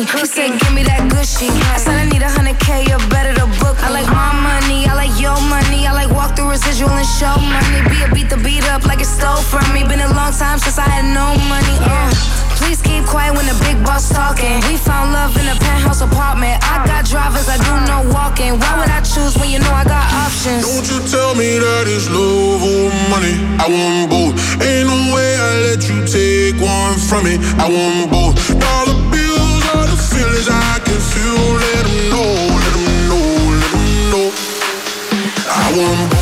cookie. He said, give me that gushy. I said, I need a hundred K, you better to book. I like my money, I like your money. I like walk through residual and show money. Be a beat the beat up like it stole from me. Been a long time since I had no money. Uh. Please keep quiet when the big boss talking. We found love in a penthouse apartment. I got drivers, I do no walking. Why would I choose when you know I got options? Don't you tell me that it's love or money. I want both. Ain't no way I let you take one from me. I want both. Dollar bills are the feelings I can feel. Let them know, let them know, let them know. I want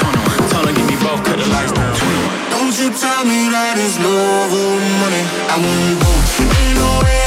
Don't you tell me that it's love or money. I want both. Ain't no way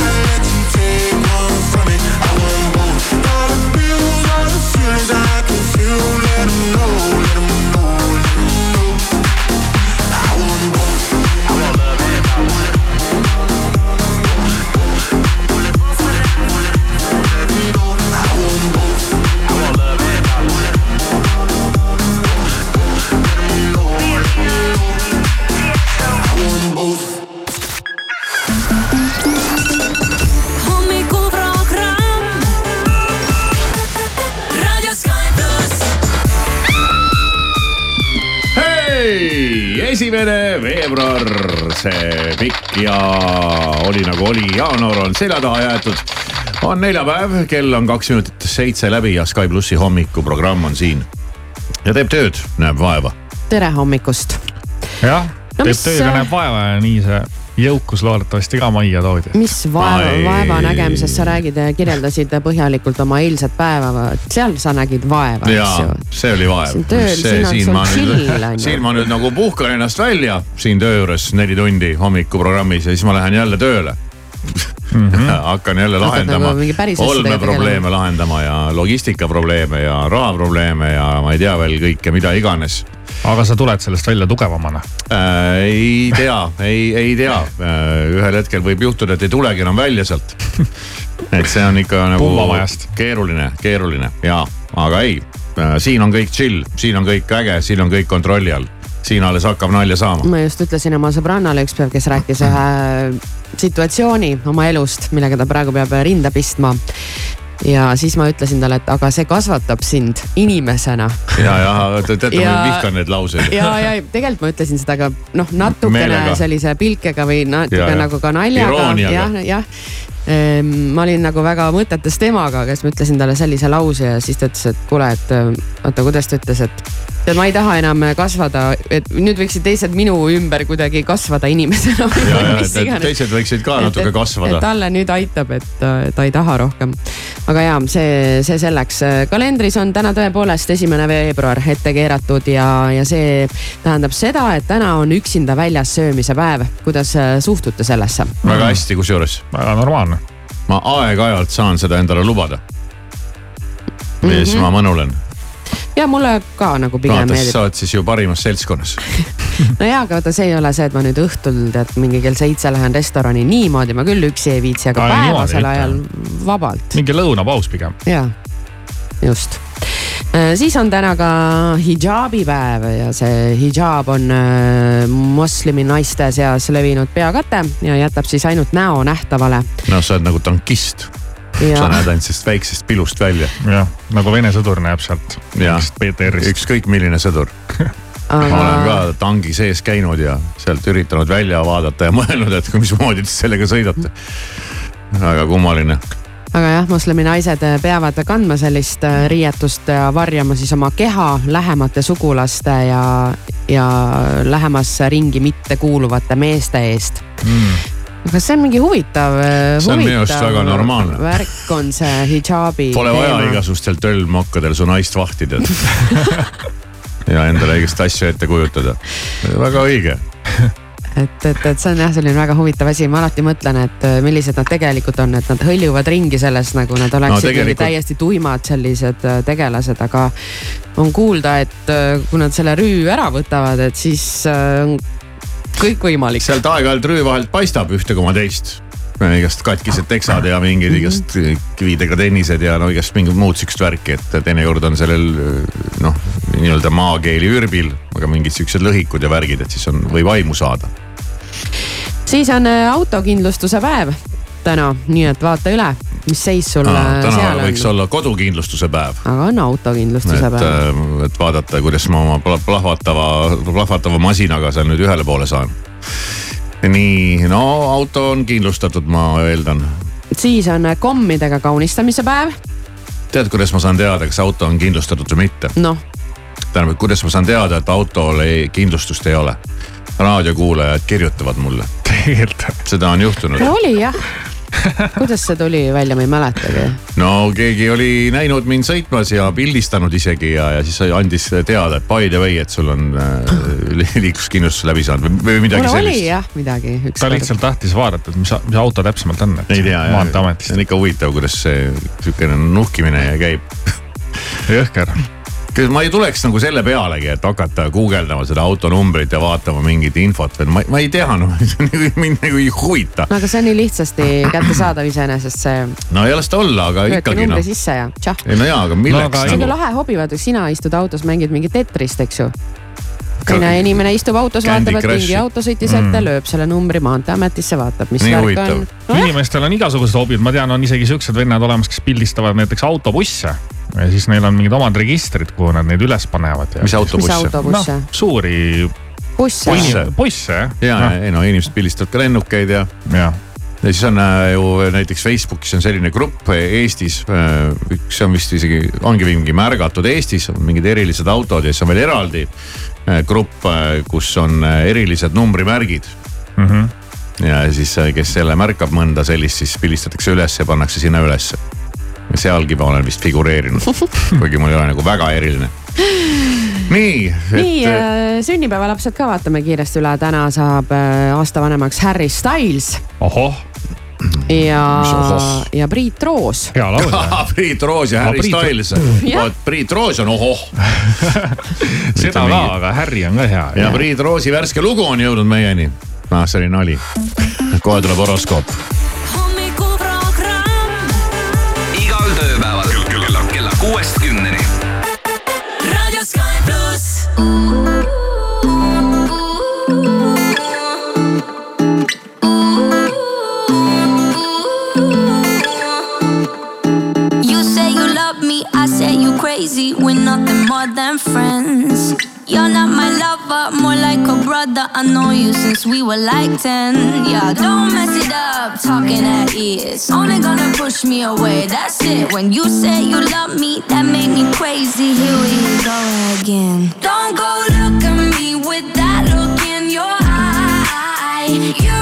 esimene veebruar, see pikk ja oli nagu oli, jaanuar on selja taha jäetud. on neljapäev, kell on kaks minutit seitse läbi ja Sky plussi hommikuprogramm on siin. ja teeb tööd, näeb vaeva. tere hommikust. jah No teeb mis, tööga, äh, näeb vaeva ja nii see jõukus loodetavasti ka majja toodi. mis vaeva Ai., vaeva nägemisest sa räägid, kirjeldasid põhjalikult oma eilset päeva, seal sa nägid vaeva, eks ja ju. see oli vaev. Siin tööl, siin on sul chill, on ju. siin ma nüüd nagu puhkan ennast välja siin töö juures neli tundi hommikuprogrammis ja siis ma lähen jälle tööle mm. -hmm. hakkan jälle lahendama nagu asjadega olmeprobleeme lahendama ja logistikaprobleeme ja rahaprobleeme ja ma ei tea veel kõike, mida iganes aga sa tuled sellest välja tugevamana. äh,. ei tea, ei, ei tea äh,, ühel hetkel võib juhtuda, et ei tulegi enam välja sealt. et see on ikka nagu keeruline, keeruline ja, aga ei, siin on kõik chill, siin on kõik äge, siin on kõik kontrolli all. Siin alles hakkab nalja saama. ma just ütlesin oma sõbrannale üks päev, kes rääkis ühe situatsiooni oma elust, millega ta praegu peab rinda pistma. ja siis ma ütlesin talle, et aga see kasvatab sind inimesena. ja, ja teate, ma vihkan neid lauseid. ja, ja tegelikult ma ütlesin seda ka noh, natukene Meelega. sellise pilkega või natuke Ja, ja. nagu ka naljaga, jah, jah. ma olin nagu väga mõtetes temaga, kes ma ütlesin talle sellise lause ja siis ta ütles, et kuule, et oota, kuidas ta ütles, et tead, ma ei taha enam kasvada, et nüüd võiksid teised minu ümber kuidagi kasvada inimesena või ja, ja, mis et iganes. teised võiksid ka natuke et kasvada. talle nüüd aitab, et äh, ta ei taha rohkem. aga ja see, see selleks. kalendris on täna tõepoolest esimene veebruar ette keeratud ja, ja see tähendab seda, et täna on üksinda väljas söömise päev. kuidas äh, suhtute sellesse? väga hästi, kusjuures väga normaalne. ma aeg-ajalt saan seda endale lubada. ja siis ma mõnulen. Ja mulle ka nagu pigem siis sa meeldib. oled siis ju parimas seltskonnas. no jaa, aga vaata, see ei ole see, et ma nüüd õhtul tead mingi kell seitse lähen restorani, niimoodi ma küll üksi ei viitsi, aga Ai, päevasel ajal vabalt. mingi lõunapaus pigem. jaa, just. siis on täna ka hidžaabi päev ja see hidžaab on äh, moslemi naiste seas levinud peakate ja jätab siis ainult näo nähtavale. noh, sa oled nagu tankist, sa ja näed ainult sellest väiksest pilust välja. jah, nagu Vene sõdur näeb sealt. Jah. BTR-ist. ükskõik milline sõdur. ma olen aga ka tangi sees käinud ja sealt üritanud välja vaadata ja mõelnud, et mismoodi te sellega sõidate. väga kummaline. aga jah, moslemi naised peavad kandma sellist äh, riietust ja varjama siis oma keha lähemate sugulaste ja, ja lähemasse ringi mitte kuuluvate meeste eest mm. Aga see on mingi huvitav. Väga normaalne. värk on see hidžaabi. Pole vaja igasugustel töllmokkadel su naist vahtida ja endale õigesti asju ette kujutada. väga õige et, et, et see on jah, selline väga huvitav asi, ma alati mõtlen, et äh, millised nad tegelikult on, et nad hõljuvad ringi selles, nagu nad oleksid no, tegelikult... täiesti tuimad sellised äh, tegelased, aga on kuulda, et äh, kui nad selle rüü ära võtavad, et siis on kõik võimalik. sealt aeg-ajalt rüü vahelt paistab ühte koma teist igast katkised teksad ja mingid Mhm. igast kividega tennised ja no igast mingit muud sihukest värki, et teinekord on sellel noh, nii-öelda maakeeli ürbil, aga mingid siuksed lõhikud ja värgid, et siis on, võib aimu saada. siis on äh, autokindlustuse päev täna, nii et vaata üle, mis seis sul äh, täna seal võiks on. olla kodukindlustuse päev. aga on autokindlustuse et, päev. et vaadata, kuidas ma oma pla- plahvatava, plahvatava masinaga seal nüüd ühele poole saan. nii, no auto on kindlustatud, ma eeldan. siis on äh, kommidega kaunistamise päev, tead, kuidas ma saan teada, kas auto on kindlustatud või mitte? noh tähendab, kuidas ma saan teada, et autol ei, kindlustust ei ole? raadiokuulajad kirjutavad mulle, tegelikult seda on juhtunud. oli jah kuidas see tuli välja, ma ei mäletagi. no keegi oli näinud mind sõitmas ja pildistanud isegi ja, ja siis andis teada, et by the way, et sul on äh, liikluskindlustus läbi saanud või, midagi oli sellist. jah midagi ta ükskord. lihtsalt tahtis vaadata, et mis, mis auto täpsemalt on, ei tea, jah, see on ikka huvitav, kuidas see sihukene nuhkimine käib. jõhker kas ma ei tuleks nagu selle pealegi, et hakata guugeldama seda auto numbrit ja vaatama mingit infot või ma, ma ei tea, noh mind nagu ei huvita. no aga see on nii lihtsasti kättesaadav iseenesest see. no ei las ta olla, aga ikkagi numbri noh. sisse ja tšah. ei no jaa, aga milleks No aga see on nagu ju lahe hobi, vaata sina istud autos, mängid mingit Tetrist, eks ju. teine inimene istub autos, vaatab, et mingi auto sõitis ette mm., lööb selle numbri Maanteeametisse, vaatab, mis värk on. nojah, inimestel on igasugused hobid, ma tean, on isegi siuksed vennad olemas, kes pildistavad näiteks autobusse ja siis neil on mingid omad registrid, kuhu nad neid üles panevad ja. mis autobusse? noh, suuri busse. Busse. busse jah. ja no., ei no inimesed pildistavad ka lennukeid ja, ja ja siis on äh, ju näiteks Facebookis on selline grupp äh, Eestis, üks on vist isegi, ongi mingi märgatud Eestis, on mingid erilised autod ja siis on veel eraldi äh, grupp, kus on äh, erilised numbrimärgid. mm. -hmm. ja siis, äh, kes selle märkab mõnda sellist, siis pildistatakse üles ja pannakse sinna ülesse. Sealgi ma olen vist figureerinud, kuigi mul ei ole nagu väga eriline. nii, nii et äh, sünnipäevalapsed ka vaatame kiiresti üle, täna saab äh, aasta vanemaks Harry Styles ohoh, ja ja Priit Roos. hea laulja Ah, Priit Roos ja Harry Priit- Styles. Vot Priit Roos on ohoh. seda ka, aga Harry on ka hea. ja Priit Roosi värske lugu on jõudnud meieni. ah, see oli nali. kohe tuleb horoskoop. pluss. Nothing more than friends. You're not my lover, more like a brother. I know you since we were like 10. Yeah, don't mess it up, talking at ears. Only gonna push me away, that's it. When you say you love me, that made me crazy. Here we go again. Don't go look at me with that look in your eye. You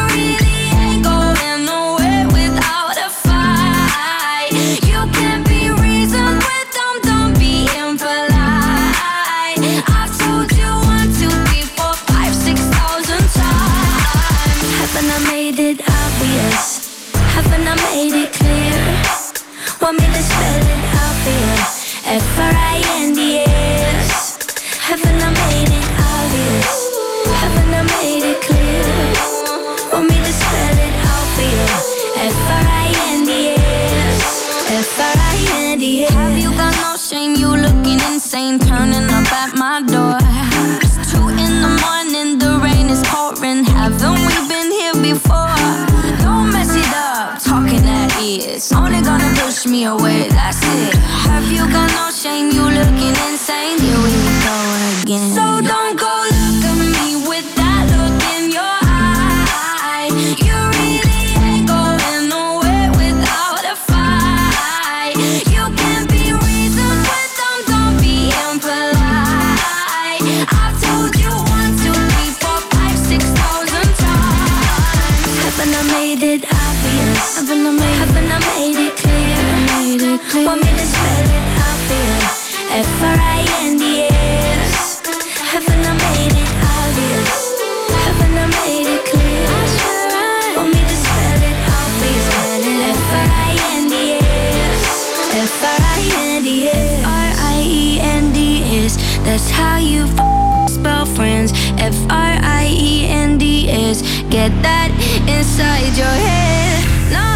friends. F-R-I-E-N-D-S. Get that inside your head. No,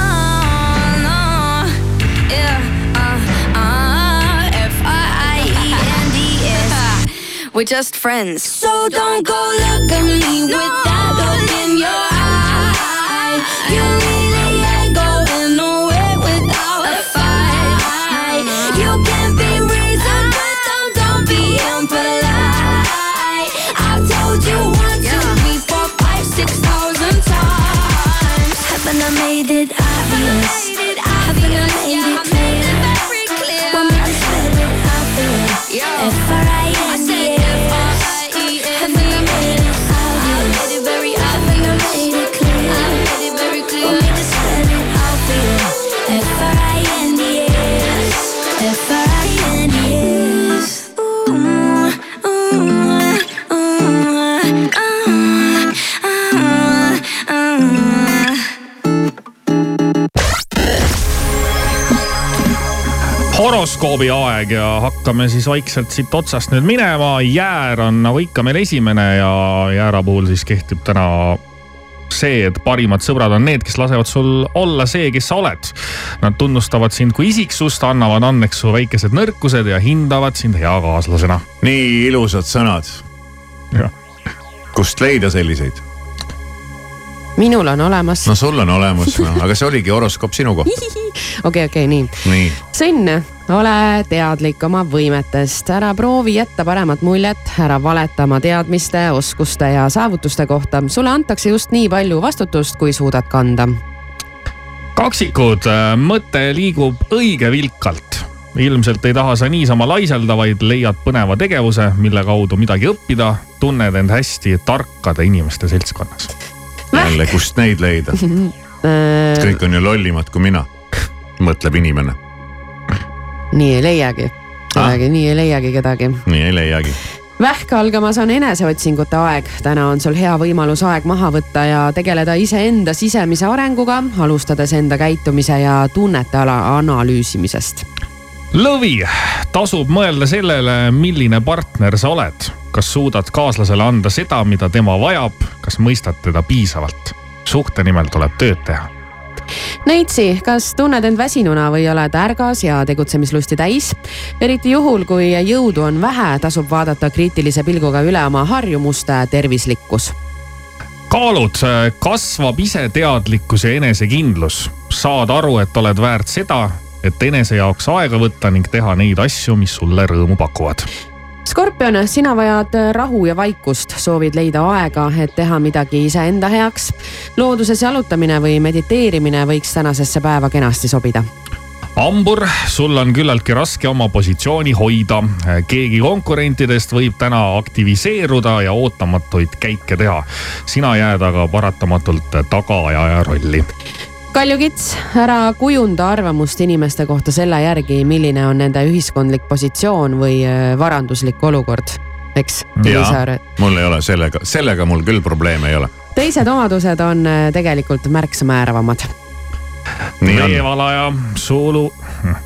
no, yeah, uh, uh, F-R-I-E-N-D-S. We're just friends. So don't go look at me with that look in your eye. Horoskoobi aeg ja hakkame siis vaikselt siit otsast nüüd minema. jäär on nagu ikka meil esimene ja jäära puhul siis kehtib täna see, et parimad sõbrad on need, kes lasevad sul olla see, kes sa oled. Nad tunnustavad sind kui isiksust, annavad andeks su väikesed nõrkused ja hindavad sind hea kaaslasena. nii ilusad sõnad. kust leida selliseid? minul on olemas. no sul on olemas no,, aga see oligi horoskoop sinu kohta. okei, okei, nii nii, Sõnn, ole teadlik oma võimetest, ära proovi jätta paremat muljet, ära valeta oma teadmiste, oskuste ja saavutuste kohta. sulle antakse just nii palju vastutust, kui suudad kanda. kaksikud, mõte liigub õige vilkalt ilmselt ei taha sa niisama laiselda, vaid leiad põneva tegevuse, mille kaudu midagi õppida, tunned end hästi tarkade inimeste seltskonnas. jälle, kust neid leida? kõik on ju lollimad kui mina, mõtleb inimene. Nii ei leiagi, kedagi, nii ei leiagi kedagi. nii ei leiagi. vähk algamas on eneseotsingute aeg, täna on sul hea võimalus aeg maha võtta ja tegeleda iseenda sisemise arenguga, alustades enda käitumise ja tunnete ala analüüsimisest lõvi, tasub mõelda sellele, milline partner sa oled. kas suudad kaaslasele anda seda, mida tema vajab, kas mõistad teda piisavalt? suhte nimel tuleb tööd teha. Neitsi, kas tunned end väsinuna või oled ärgas ja tegutsemislusti täis? eriti juhul, kui jõudu on vähe, tasub vaadata kriitilise pilguga üle oma harjumuste tervislikkus. kaalud, kasvab iseteadlikkus ja enesekindlus. saad aru, et oled väärt seda, et enese jaoks aega võtta ning teha neid asju, mis sulle rõõmu pakuvad. Skorpion, sina vajad rahu ja vaikust, soovid leida aega, et teha midagi iseenda heaks. looduses jalutamine või mediteerimine võiks tänasesse päeva kenasti sobida hambur, sul on küllaltki raske oma positsiooni hoida. keegi konkurentidest võib täna aktiviseeruda ja ootamatuid käike teha. sina jääd aga paratamatult tagaajaja rolli. kaljukits, ära kujunda arvamust inimeste kohta selle järgi, milline on nende ühiskondlik positsioon või äh, varanduslik olukord, eks. mul ei ole sellega, sellega mul küll probleeme ei ole. teised omadused on äh, tegelikult märksa määravamad. nii on, veevalaja, suu,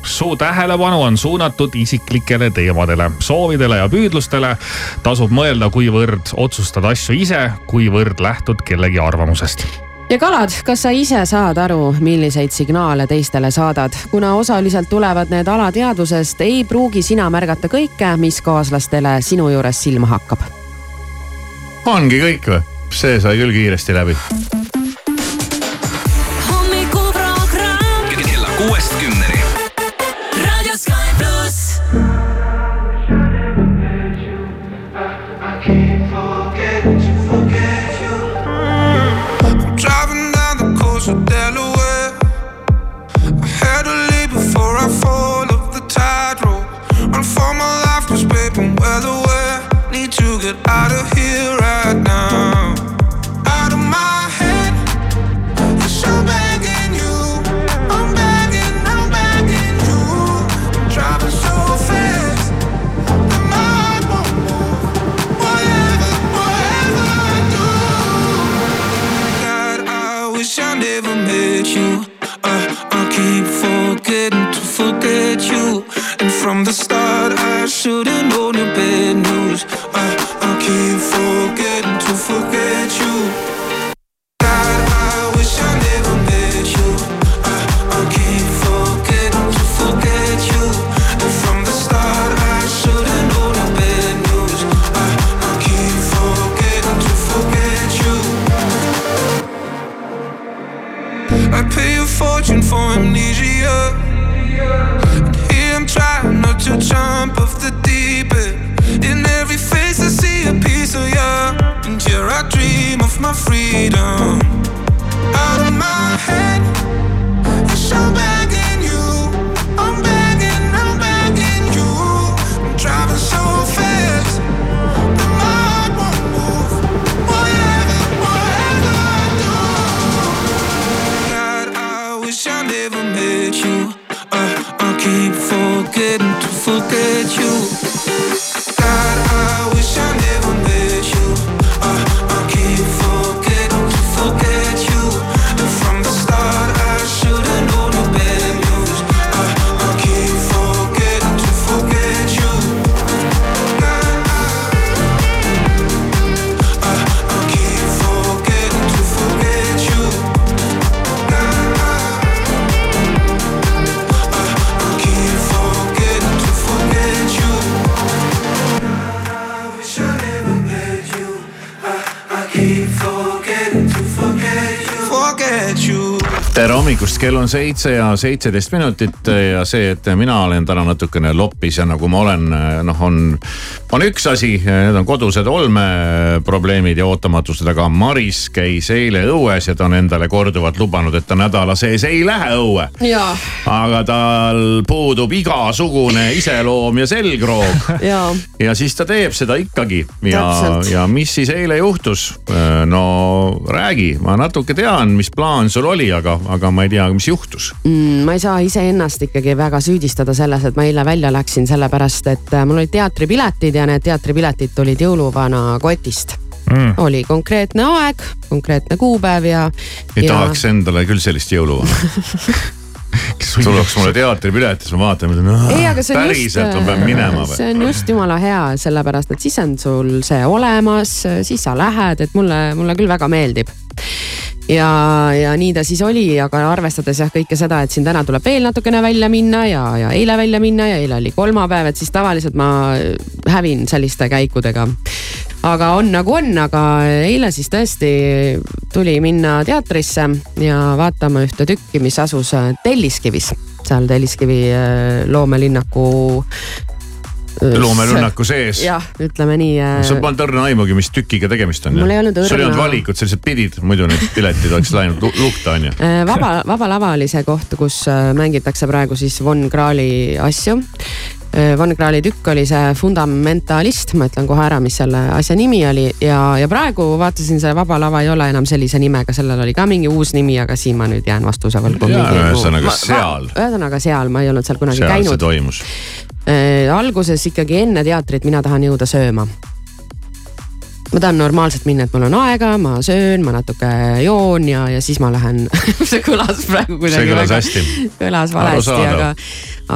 suu tähelepanu on suunatud isiklikele teemadele, soovidele ja püüdlustele. tasub mõelda, kuivõrd otsustad asju ise, kuivõrd lähtud kellegi arvamusest ja kalad, kas sa ise saad aru, milliseid signaale teistele saadad, kuna osaliselt tulevad need alateadvusest, ei pruugi sina märgata kõike, mis kaaslastele sinu juures silma hakkab. ongi kõik või? see sai küll kiiresti läbi. kella kuuest kümneni. Need to get out of here right now. Out of my head. I'm begging you. I'm begging, I'm begging you. Driving so fast. That my heart won't move. Whatever, whatever I do. God, I wish I never met you. Uh, I keep forgetting to forget you. And from the start, freedom. Hommikust, kell on seitse ja seitseteist minutit ja see, et mina olen täna natukene loppis ja nagu ma olen, noh, on, on üks asi, need on kodused olmeprobleemid ja ootamatused, aga Maris käis eile õues ja ta on endale korduvalt lubanud, et ta nädala sees ei lähe õue. aga tal puudub igasugune iseloom ja selgroog. Ja siis ta teeb seda ikkagi. Ja ja mis siis eile juhtus? no räägi, ma natuke tean, mis plaan sul oli, aga, aga ma ei tea, mis juhtus. Mm, ma ei saa iseennast ikkagi väga süüdistada selles, et ma eile välja läksin, sellepärast et äh, mul olid teatripiletid ja need teatripiletid tulid jõuluvana kotist mm.. oli konkreetne aeg, konkreetne kuupäev ja. ei ja... tahaks endale küll sellist jõuluvana tuleks mulle teatripilet, siis ma vaatan, mõtlen, päriselt ma pean minema või? see on just jumala hea, sellepärast et siis on sul see olemas, siis sa lähed, et mulle, mulle küll väga meeldib ja, ja nii ta siis oli, aga arvestades jah kõike seda, et siin täna tuleb veel natukene välja minna ja, ja eile välja minna ja eile oli kolmapäev, et siis tavaliselt ma hävin selliste käikudega. aga on nagu on, aga eile siis tõesti tuli minna teatrisse ja vaatama ühte tükki, mis asus Telliskivis, seal Telliskivi äh, loomelinnaku. Loomerünnaku sees. jah, ütleme nii. sul polnud õrna aimugi, mis tükiga tegemist on. Mul ei olnud sul ei olnud õrna- valikut, sa lihtsalt pidid, muidu need piletid oleks läinud lu- lukta on ju. Äh, vaba, Vaba Lava oli see koht, kus äh, mängitakse praegu siis Von Krahli asju. Von Krahli tükk oli see Fundamentalist, ma ütlen kohe ära, mis selle asja nimi oli ja, ja praegu vaatasin, see Vaba Lava ei ole enam sellise nimega, sellel oli ka mingi uus nimi, aga siin ma nüüd jään vastuse võlgu. Ühesõnaga seal. ühesõnaga seal, ma ei olnud seal kunagi seal see käinud. toimus. alguses ikkagi enne teatrit mina tahan jõuda sööma ma tahan normaalselt minna, et mul on aega, ma söön, ma natuke joon ja, ja siis ma lähen see kõlas praegu kuidagi. See kõlas hästi. kõlas valesti, aga,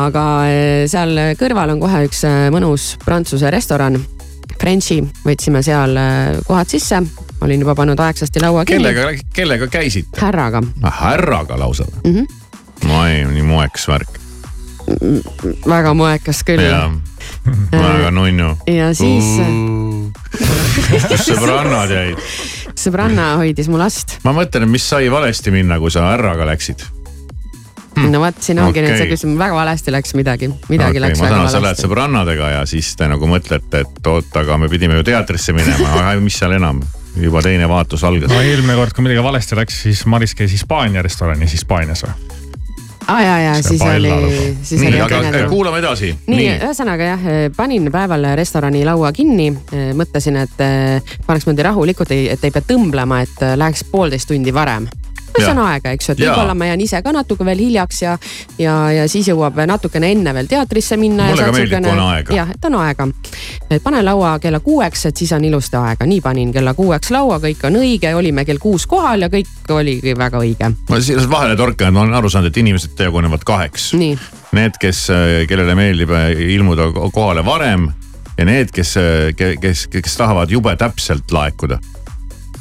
aga eh, seal kõrval on kohe üks eh, mõnus prantsuse restoran. Frenchi, võtsime seal eh, kohad sisse, olin juba pannud aegsasti laua kinni. kellega, kellega käisid? härraga, härraga lausa või Mhm. no ei, nii moeks värk väga moekas küll. väga nunnu. ja siis kus sõbrannad jäid? sõbranna hoidis mu last. ma mõtlen, et mis sai valesti minna, kui sa härraga läksid. no vot, siin ongi nüüd see küsimus, väga valesti läks midagi, midagi Okei, läks ma väga tänan, sa lähed valesti. sõbrannadega ja siis te nagu mõtlete, et oot, aga me pidime ju teatrisse minema, aga mis seal enam, juba teine vaatus algas no. eelmine kord, kui midagi valesti läks, siis Maris käis Hispaania restoranis Hispaanias või? Aa ja, ja See siis oli siis nii, oli aga äh, kuulame edasi. nii, nii, ühesõnaga jah, panin päeval restorani laua kinni, mõtlesin, et paneks niimoodi rahulikult, et ei pea tõmblema, et läheks poolteist tundi varem. see on aega, eks ju, et võib-olla ma jään ise ka natuke veel hiljaks ja, ja, ja siis jõuab natukene enne veel teatrisse minna. Mulle ka meeldib, kui on aega. jah, et on aega. Et panen laua kella kuueks, et siis on ilusti aega, nii panin kella kuueks laua, kõik on õige, olime kell kuus kohal ja kõik oligi väga õige. ma siia vahele torkan, ma olen aru saanud, et inimesed jagunevad kaheks. Need, kes, kellele meeldib äh, ilmuda kohale varem ja need, kes, kes, kes tahavad jube täpselt laekuda.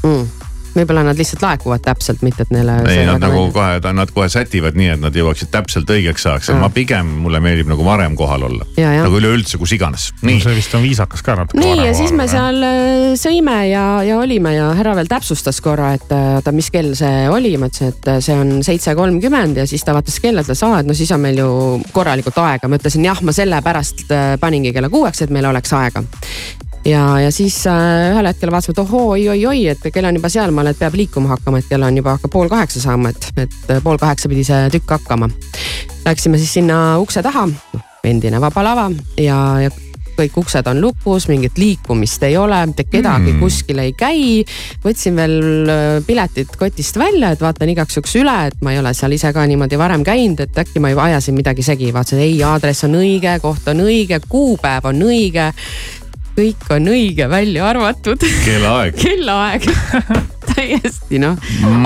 mm. Võib-olla nad lihtsalt laekuvad täpselt, mitte et neile. ei, nad nagu kohe, nad kohe sätivad nii, et nad jõuaksid täpselt õigeks ajaks, Mm. ma pigem, mulle meeldib nagu varem kohal olla. Nagu üleüldse, kus iganes. nii. nii, see vist on viisakas ka natuke. nii ja siis me seal äh, sõime ja, ja olime ja härra veel täpsustas korra, et äh, oota, mis kell see oli, ma ütlesin, et äh, see on seitse kolmkümmend ja siis ta vaatas kella, ütles, aa, et no siis on meil ju korralikult aega, ma ütlesin jah, ma sellepärast paningi kella kuueks, et meil oleks aega ja, ja siis äh, ühel hetkel vaatasime, et ohoo, oi-oi-oi, et kell on juba sealmaal, et peab liikuma hakkama, et kell on juba hakkab pool kaheksa saama, et, et äh, pool kaheksa pidi see tükk hakkama. Läksime siis sinna ukse taha, endine Vaba Lava ja, ja kõik uksed on lukus, mingit liikumist ei ole, mitte kedagi mm. kuskil ei käi. võtsin veel äh, piletid kotist välja, et vaatan igaks juhuks üle, et ma ei ole seal ise ka niimoodi varem käinud, et äkki ma juba ajasin midagi segi, vaatasin, ei aadress on õige, koht on õige, kuupäev on õige. Kõik on õige, välja arvatud kellaaeg. kellaaeg täiesti noh,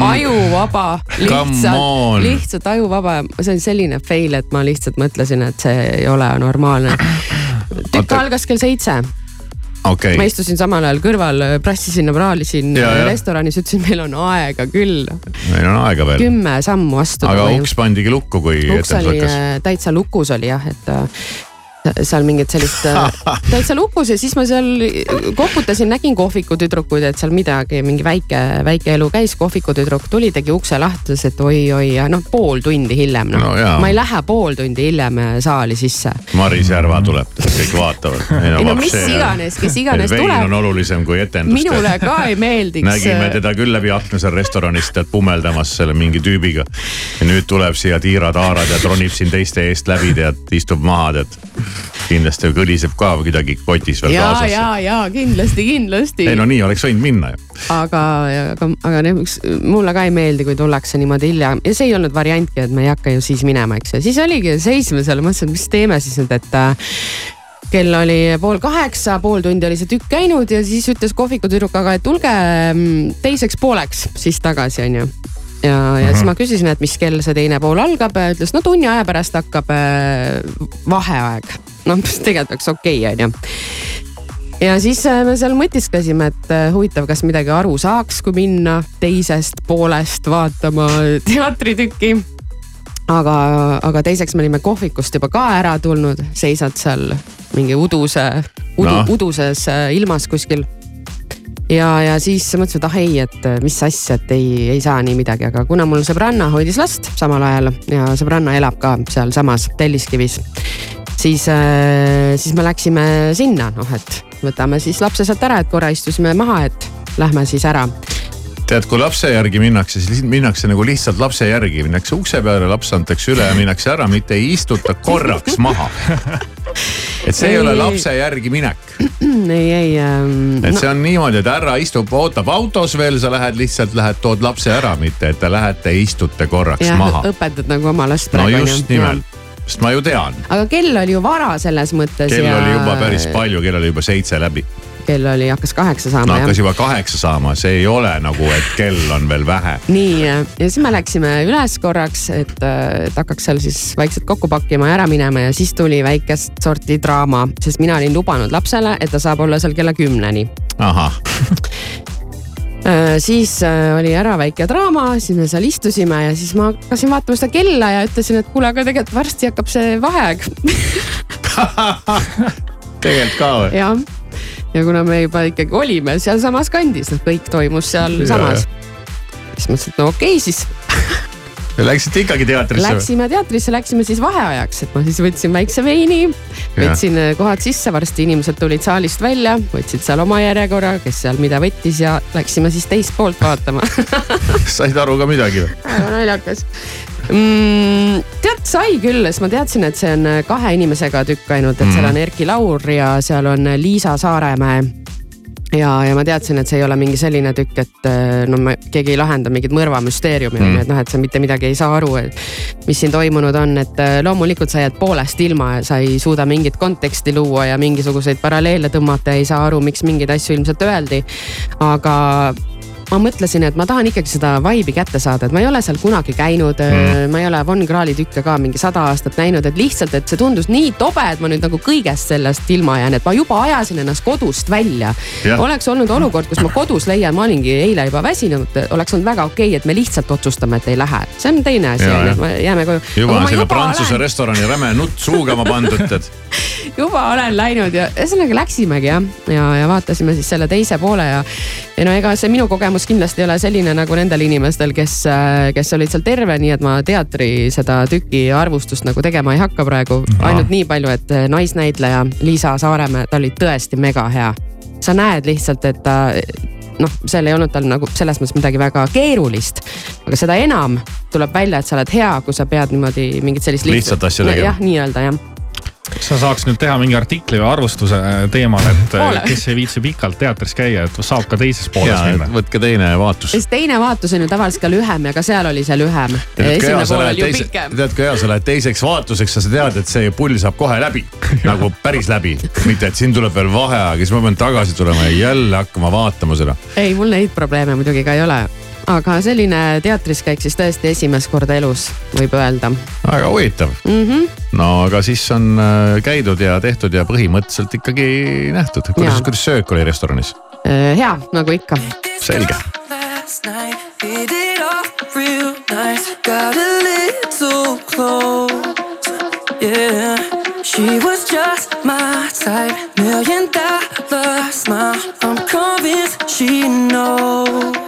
ajuvaba, Come on. lihtsalt, lihtsalt ajuvaba, see on selline fail, et ma lihtsalt mõtlesin, et see ei ole normaalne. tükk algas kell seitse, okei ma, istusin samal ajal kõrval, prassisin ja praalisin Ja, ja. restoranis, ütlesin, meil on aega küll, meil on aega veel. kümme sammu astuda. aga uks pandigi lukku, kui uks oli hakkas. äh, täitsa lukus oli jah, et äh, seal mingit sellist äh, täitsa lukus ja siis ma seal koputasin, nägin kohvikutüdrukuid, et seal midagi, mingi väike, väike elu käis, kohvikutüdruk tuli, tegi ukse lahti, ütles, et oi-oi ja noh, pool tundi hiljem noh No jaa. ma ei lähe pool tundi hiljem äh, saali sisse. Maris Järva tuleb, kõik vaatavad. ei no mis iganes, kes iganes vein on tuleb, olulisem kui etendus. minule ka ei meeldiks. nägime teda küll läbi akna seal restoranis tead pummeldamas selle mingi tüübiga. ja nüüd tuleb siia tiirad-haarad ja tronib siin teiste eest läbi tead, istub maha tead. Kindlasti kõliseb ka kuidagi kotis veel ja, kaasas. ja, ja kindlasti, kindlasti. ei no nii oleks võinud minna ju. aga, aga, aga lõpuks mulle ka ei meeldi, kui tullakse niimoodi hilja ja see ei olnud variantki, et me ei hakka ju siis minema, eks ju, siis oligi, seisime seal, mõtlesin, et mis teeme siis nüüd, et äh, kell oli pool kaheksa, pool tundi oli see tükk käinud ja siis ütles kohvikutüdruk, aga tulge mm, teiseks pooleks siis tagasi, onju ja, ja siis ma küsisin, et mis kell see teine pool algab, ütles no tunni aja pärast hakkab äh, vaheaeg. noh, tegelikult oleks okei okay,, onju ja siis äh, me seal mõtisklesime, et äh, huvitav, kas midagi aru saaks, kui minna teisest poolest vaatama teatritükki. aga, aga teiseks me olime kohvikust juba ka ära tulnud, seisad seal mingi uduse, udu, no. uduses ilmas kuskil. ja, ja siis mõtlesin, et ah ei, et äh, mis asja, et ei, ei saa nii midagi, aga kuna mul sõbranna hoidis last samal ajal ja sõbranna elab ka sealsamas Telliskivis, siis, siis me läksime sinna, noh et võtame siis lapse sealt ära, et korra istusime maha, et lähme siis ära. tead, kui lapse järgi minnakse, siis minnakse nagu lihtsalt lapse järgi, minnakse ukse peale, laps antakse üle ja minnakse ära, mitte ei istuta korraks maha. et see ei, ei ole lapse järgi minek, ei, ei ähm, et no. see on niimoodi, et härra istub, ootab autos veel, sa lähed lihtsalt lähed, tood lapse ära, mitte et te lähete, istute korraks jah maha. õpetad nagu oma last no praegu. just nimelt, sest ma ju tean, aga kell oli ju vara selles mõttes. kell oli juba päris palju, kell oli juba seitse läbi. Kell oli, hakkas kaheksa saama no hakkas juba kaheksa saama, see ei ole nagu, et kell on veel vähe. nii ja siis me läksime üles korraks, et, et hakkaks seal siis vaikselt kokku pakkima ja ära minema ja siis tuli väikest sorti draama, sest mina olin lubanud lapsele, et ta saab olla seal kella kümneni. ahah, siis äh, oli ära väike draama, siis me seal istusime ja siis ma hakkasin vaatama seda kella ja ütlesin, et kuule, aga tegelikult varsti hakkab see vaheaeg tegelikult ka või? jah. Ja kuna me juba ikkagi olime sealsamas kandis, noh kõik toimus sealsamas. siis mõtlesin, et no okei okay, siis Läksite ikkagi teatrisse? Läksime teatrisse, läksime siis vaheajaks, et ma siis võtsin väikse veini, võtsin äh, kohad sisse, varsti inimesed tulid saalist välja, võtsid seal oma järjekorra, kes seal mida võttis ja läksime siis teist poolt vaatama. said aru ka midagi või? väga naljakas mm,. tead, sai küll, sest ma teadsin, et see on äh, kahe inimesega tükk ainult, et seal on Erki Laur ja seal on Liisa Saaremäe ja, ja ma teadsin, et see ei ole mingi selline tükk, et äh, no ma, keegi ei lahenda mingit mõrvamüsteeriumi Mm. et noh, et sa mitte midagi ei saa aru, et mis siin toimunud on, et äh, loomulikult sa jääd poolest ilma ja sa ei suuda mingit konteksti luua ja mingisuguseid paralleele tõmmata ja ei saa aru, miks mingeid asju ilmselt öeldi. aga ma mõtlesin, et ma tahan ikkagi seda vibe'i kätte saada, et ma ei ole seal kunagi käinud mm., ma ei ole Von Krahli tükke ka mingi sada aastat näinud, et lihtsalt, et see tundus nii tobe, et ma nüüd nagu kõigest sellest ilma jään, et ma juba ajasin ennast kodust välja. Oleks olnud olukord, kus ma kodus leian, ma olingi eile juba väsinud, oleks olnud väga okei okay,, et me lihtsalt otsustame, et ei lähe, see on teine asi Jaa,, on ju, jah. et me jääme koju. juba on selle Prantsuse restorani räme nutt suugama pandud, tead. juba olen läinud ja ühesõnaga läksimegi jah, ja, ja, ja vaatasime siis selle teise poole ja. ja no ega see minu kogemus kindlasti ei ole selline nagu nendel inimestel, kes, kes olid seal terve, nii et ma teatri seda tüki arvustust nagu tegema ei hakka praegu. ainult nii palju, et naisnäitleja Liisa Saaremäe, ta oli tõesti mega hea. sa näed lihtsalt, et ta noh, seal ei olnud tal nagu selles mõttes midagi väga keerulist, aga seda enam tuleb välja, et sa oled hea, kui sa pead niimoodi mingit sellist Lihtsat asja tegema. jah, nii-öelda jah sa saaks nüüd teha mingi artikli või arvustuse teemal, et äh, Ole. kes ei viitsi pikalt teatris käia, et saab ka teises pooles ja minna. võtke teine vaatus. siis teine vaatus on ju tavaliselt ka lühem ja ka seal oli see lühem. tead, kui hea sa lähed teiseks vaatuseks, sa tead, et see pull saab kohe läbi. nagu päris läbi, mitte et siin tuleb veel vaheaeg ja siis ma pean tagasi tulema ja jälle hakkama vaatama seda. ei, mul neid probleeme muidugi ka ei ole. Aga selline teatris käik siis tõesti esimest korda elus, võib öelda väga huvitav mm. -hmm. no aga siis on äh, käidud ja tehtud ja põhimõtteliselt ikkagi nähtud. kuidas kuidas söök oli restoranis? hea, nagu ikka. selge. Yeah, she was just my type. Million dollar smile. I'm convinced she knows.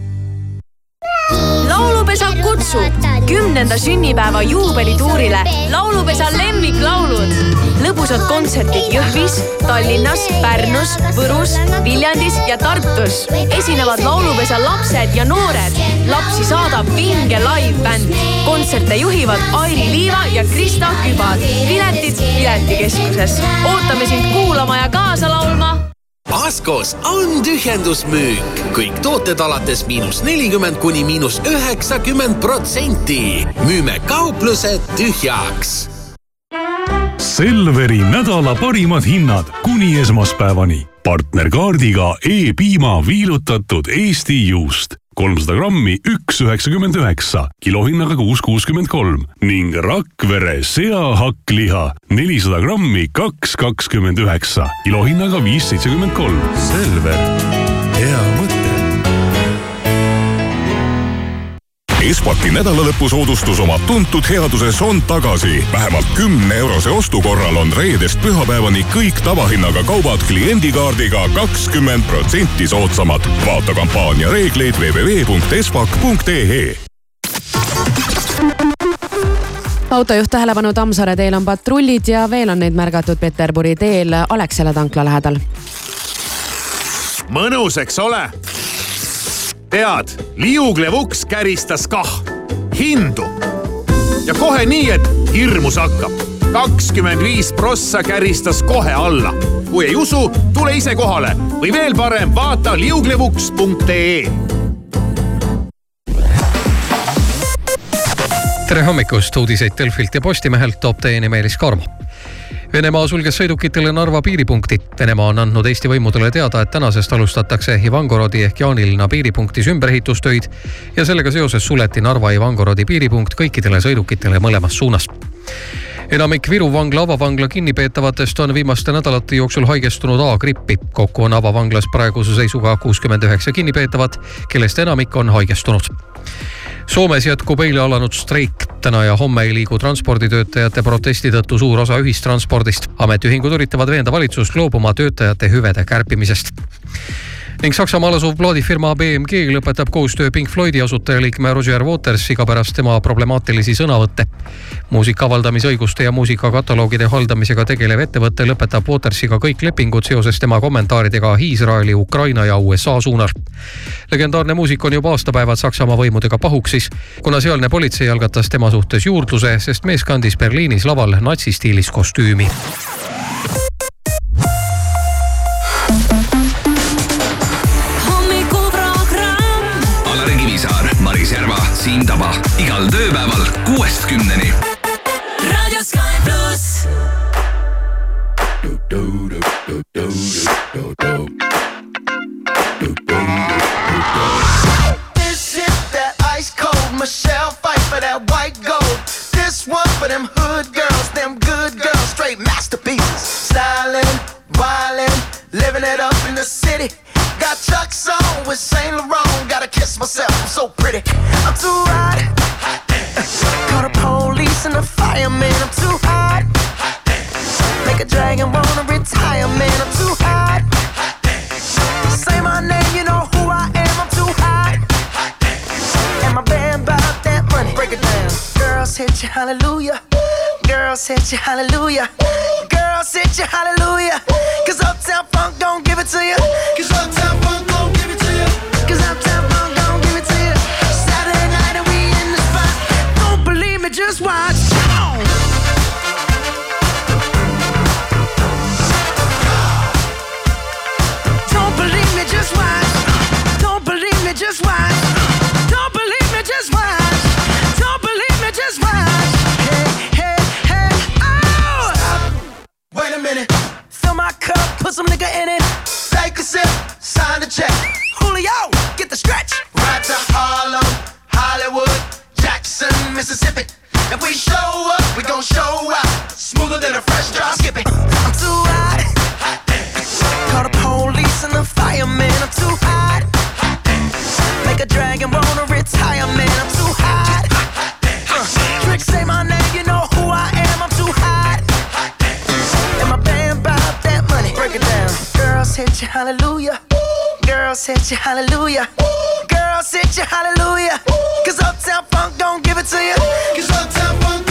laulupesa kutsub kümnenda sünnipäeva juubelituurile laulupesa lemmiklaulud. lõbusad kontserdid Jõhvis, Tallinnas, Pärnus, Võrus, Viljandis ja Tartus. esinevad laulupesa lapsed ja noored. lapsi saadab vinge live-bänd. kontserte juhivad Airi Liiva ja Krista Kübar. piletid Piletikeskuses. ootame sind kuulama ja kaasa laulma Askos on tühjendusmüük, kõik tooted alates miinus nelikümmend kuni miinus üheksakümmend protsenti. müüme kauplused tühjaks. Selveri nädala parimad hinnad kuni esmaspäevani. partnerkaardiga E-piima viilutatud Eesti juust kolmsada grammi, üks üheksakümmend üheksa, kilohinnaga kuus kuuskümmend kolm ning Rakvere seahakkliha nelisada grammi, kaks kakskümmend üheksa, kilohinnaga viis seitsekümmend kolm. Selver, hea Espaki nädalalõpusoodustus oma tuntud headuses on tagasi. vähemalt kümne eurose ostu korral on reedest pühapäevani kõik tavahinnaga kaubad kliendikaardiga kakskümmend protsenti soodsamad. vaata kampaania reegleid www.espak.ee autojuht tähelepanu Tammsaare teel on patrullid ja veel on neid märgatud Peterburi teel Alexela tankla lähedal. mõnus, eks ole? Tead, liuglev uks käristas kah hindu ja kohe nii, et hirmus hakkab. kakskümmend viis prossa käristas kohe alla. kui ei usu, tule ise kohale või veel parem, vaata liuglevuks.ee tere hommikust, uudiseid Delfilt ja Postimehelt toob teieni Meelis Karmo. Venemaa sulges sõidukitele Narva piiripunkti. Venemaa on andnud Eesti võimudele teada, et tänasest alustatakse Ivangorodi ehk Jaanilinna piiripunktis ümberehitustöid ja sellega seoses suleti Narva Ivangorodi piiripunkt kõikidele sõidukitele mõlemas suunas enamik Viru vangla avavangla kinnipeetavatest on viimaste nädalate jooksul haigestunud A-grippi. kokku on avavanglas praeguse seisuga kuuskümmend üheksa kinnipeetavat, kellest enamik on haigestunud Soomes jätkub eile alanud streik. täna ja homme ei liigu transporditöötajate protesti tõttu suur osa ühistranspordist. ametiühingud üritavad veenda valitsust loobuma töötajate hüvede kärpimisest ning Saksamaal asuv plaadifirma BMG lõpetab koostöö Pink Floydi asutajaliikme Roger Watersiga pärast tema problemaatilisi sõnavõtte. muusika avaldamisõiguste ja muusikakataloogide haldamisega tegelev ettevõte lõpetab Watersiga kõik lepingud seoses tema kommentaaridega Iisraeli, Ukraina ja USA suunal. legendaarne muusik on juba aastapäevad Saksamaa võimudega pahuksis, kuna sealne politsei algatas tema suhtes juurdluse, sest mees kandis Berliinis laval natsistiilis kostüümi Siim Taba igal tööpäeval kuuest kümneni. raadio Sky pluss. This is that ice cold Michelle fight for that white gold. This one for them hood girls, them good girls, straight masterpieces. Styling, wildin', living it up in the city. Got Chuck's on with Saint Laurent. Gotta kiss myself, I'm so pretty. I'm too hot. Call the police and the fireman. I'm too hot. Make a dragon wanna retire, man. I'm too hot. Say my name, you know who I am. I'm too hot. And my band bought that money. Break it down. Girls hit you, hallelujah. Girls hit you, hallelujah. Girls hit you, hallelujah. Cause Uptown Funk don't give it to you. Cause Uptown Funk don't give it to you. Cause Uptown Funk don't give it to you. Saturday night and we in the spot. Don't believe me, just watch. Don't believe me, just watch. Don't believe me, just watch. My cup, put some nigga in it. Take a sip, sign the check. Julio, get the stretch. Right to Harlem, Hollywood, Jackson, Mississippi. If we show up, we gon' show out. Hit you, hallelujah. Girls hit you, hallelujah. Girls sit you hallelujah. Cause Uptown Funk don't give it to you. Cause Uptown Funk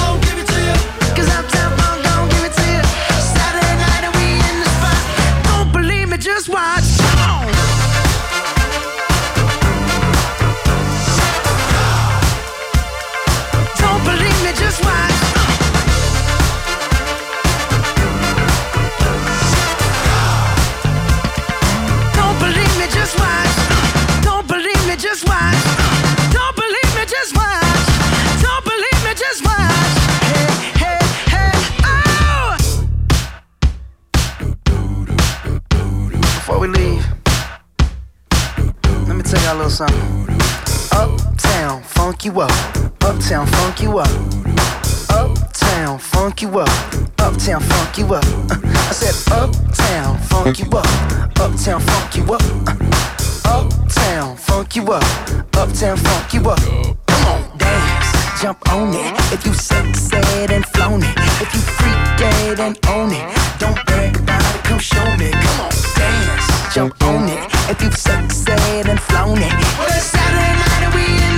Uptown, funk you up. Uptown, funk you up. Uptown, funk you up. Uptown, funk you up. I said, Uptown, funk you up. Uptown, funk you up. Uptown, funk you up. Uptown, funk you up. Come on, dance, jump on it. If you sexed and flown if you freak dead and own don't brag about it. Come show me. Come on, dance, jump on it. If you've sexed and flown it, well it's Saturday night and we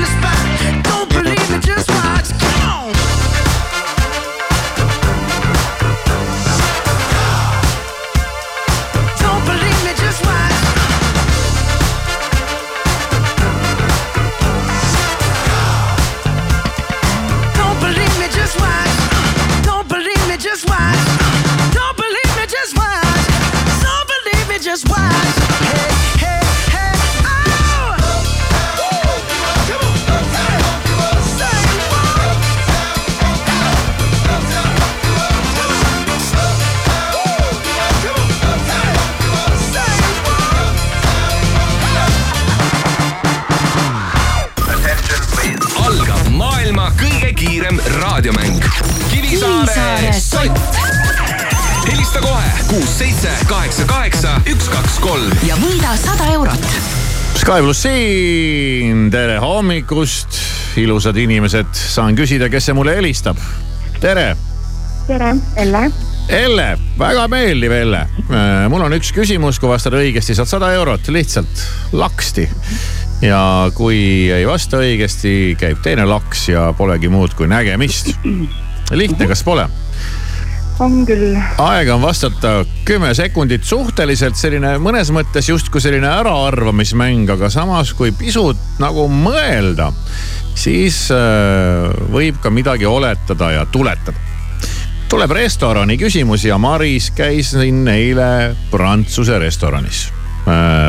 raadiomäng. Kivisaare sott. helista kohe kuus, seitse, kaheksa, kaheksa, üks, kaks, kolm. ja võida sada eurot. Sky pluss siin, tere hommikust, ilusad inimesed, saan küsida, kes see mulle helistab. tere, tere, Elle. Elle, väga meeldiv, Elle. mul on üks küsimus, kui vastad õigesti, saad sada eurot lihtsalt laksti. Ja kui ei vasta õigesti, käib teine laks ja polegi muud kui nägemist. lihtne, kas pole? on küll. aega on vastata kümme sekundit, suhteliselt selline mõnes mõttes justkui selline äraarvamismäng, aga samas kui pisut nagu mõelda, siis äh, võib ka midagi oletada ja tuletada. tuleb restorani küsimus ja Maris käis siin eile Prantsuse restoranis.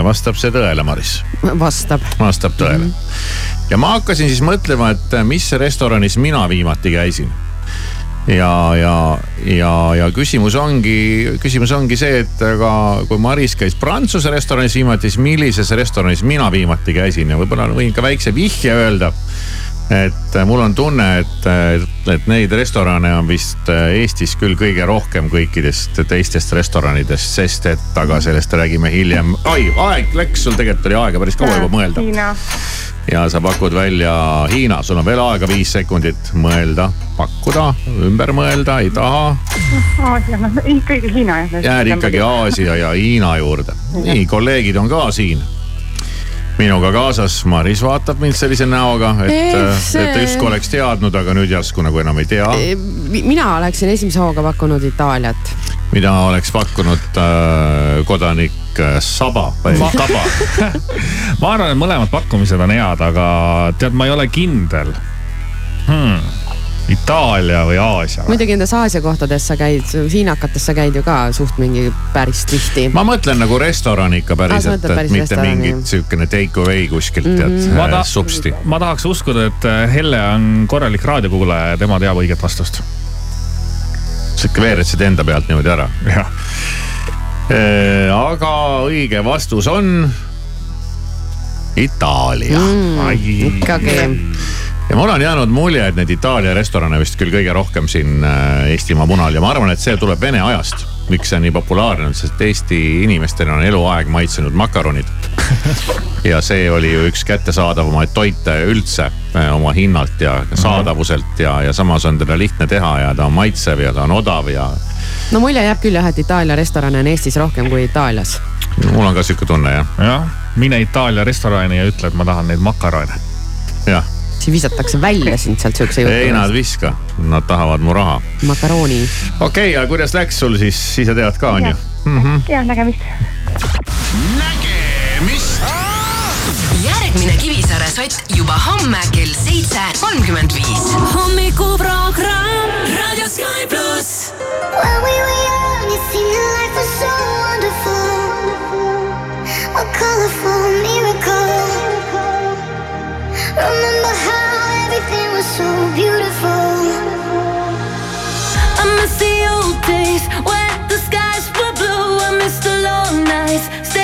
Vastab see tõele, Maris? vastab. vastab tõele. ja ma hakkasin siis mõtlema, et mis restoranis mina viimati käisin ja, ja, ja, ja küsimus ongi, küsimus ongi see, et aga kui Maris käis Prantsuse restoranis viimati, siis millises restoranis mina viimati käisin ja võib-olla võin ka väikse vihje öelda. Et mul on tunne, et, et neid restorane on vist Eestis küll kõige rohkem kõikidest teistest restoranidest, sest et, aga sellest räägime hiljem. oi, aeg läks, sul tegelikult oli aega päris kaua juba mõelda ja sa pakud välja Hiina, sul on veel aega viis sekundit mõelda, pakkuda, ümber mõelda, ei taha. Aasia, noh ikkagi Hiina jah. jääd ikkagi Aasia ja Hiina juurde. nii, kolleegid on ka siin minuga kaasas, Maris vaatab mind sellise näoga, et Eh,, see- et ta justkui oleks teadnud, aga nüüd järsku nagu enam ei tea, mina oleksin esimese hooga pakkunud Itaaliat. mida oleks pakkunud äh, kodanik äh, Saba või Ma- Taba. ma arvan, et mõlemad pakkumised on head, aga tead, ma ei ole kindel hmm.. Itaalia või Aasia? muidugi nendes Aasia kohtades sa käid, hiinakates sa käid ju ka suht mingi päris tihti. ma mõtlen nagu restorani ikka sa päriselt, et päris mitte mingit jah. sihukene take away kuskilt mm -hmm. ma tead ta- äh,, supsti. ma tahaks uskuda, et äh, Helle on korralik raadiokuulaja ja tema teab õiget vastust. sa ikka veeretsid enda pealt niimoodi ära. jah. aga õige vastus on Itaalia Mm, ikkagi. Ja mul on jäänud mulje, et neid Itaalia restorane vist küll kõige rohkem siin äh, Eestimaa munal ja ma arvan, et see tuleb Vene ajast. miks see on nii populaarne on, sest Eesti inimestel on eluaeg maitsenud makaronid. ja see oli ju üks kättesaadavamaid toite üldse äh, oma hinnalt ja saadavuselt ja, ja samas on teda lihtne teha ja ta on maitsev ja ta on odav ja no mulje jääb küll jah, et Itaalia restorane on Eestis rohkem kui Itaalias. mul on ka sihuke tunne jah. jah, mine Itaalia restorani ja ütle, et ma tahan neid makarone. jah, siis visatakse välja sind sealt siukse ei nad jutu. viska, nad tahavad mu raha. makarooni. okei okay,, aga kuidas läks sul siis, siis sa tead ka on ju mm? -hmm. ja nägemist. nägemist. järgmine Kivisaare sott juba homme kell seitse kolmkümmend viis. hommikuprogramm Raadio Sky pluss. When we were young, it seemed life was so wonderful. A colorful miracle. Remember beautiful. I miss the old days when the skies were blue. I miss the long nights staying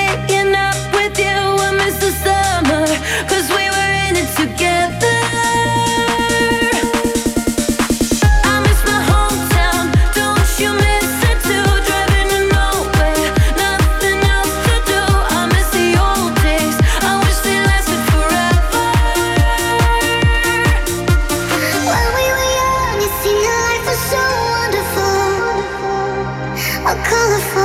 A colorful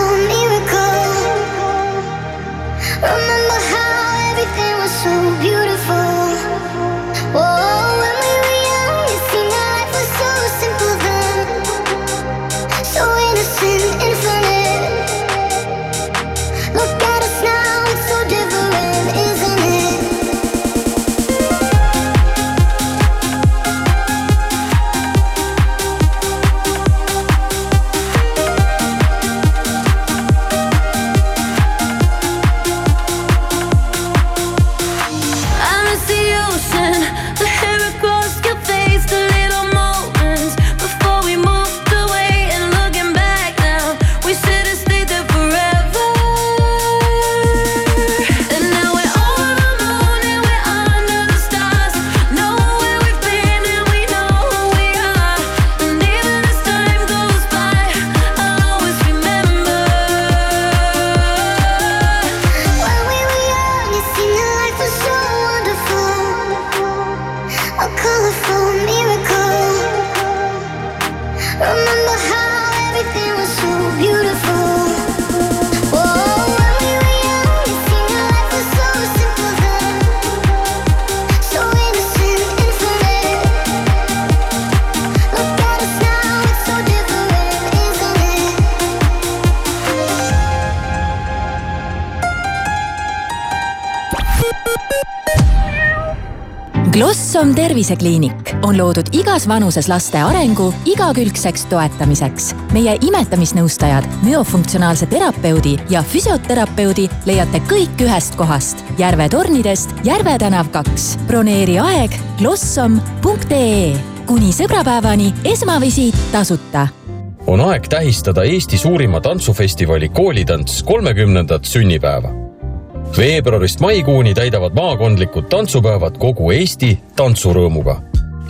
tervisekliinik on loodud igas vanuses laste arengu igakülgseks toetamiseks. meie imetamisnõustajad, müofunktsionaalse terapeudi ja füsioterapeudi leiate kõik ühest kohast. Järve tornidest Järve tänav kaks. broneeri aeg glossom.ee kuni sõbrapäevani esmavisiit tasuta on aeg tähistada Eesti suurima tantsufestivali Koolitants kolmekümnendat sünnipäeva. Veebruarist maikuuni täidavad maakondlikud tantsupäevad kogu Eesti tantsurõõmuga.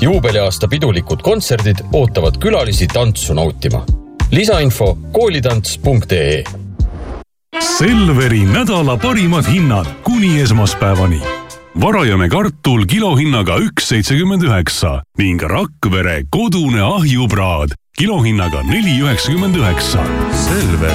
juubeliaasta pidulikud kontserdid ootavad külalisi tantsu nautima. lisainfo koolitants.ee Selveri nädala parimad hinnad kuni esmaspäevani. varajane kartul kilohinnaga üks seitsekümmend üheksa ning Rakvere kodune ahjupraad kilohinnaga neli üheksakümmend üheksa. Selver,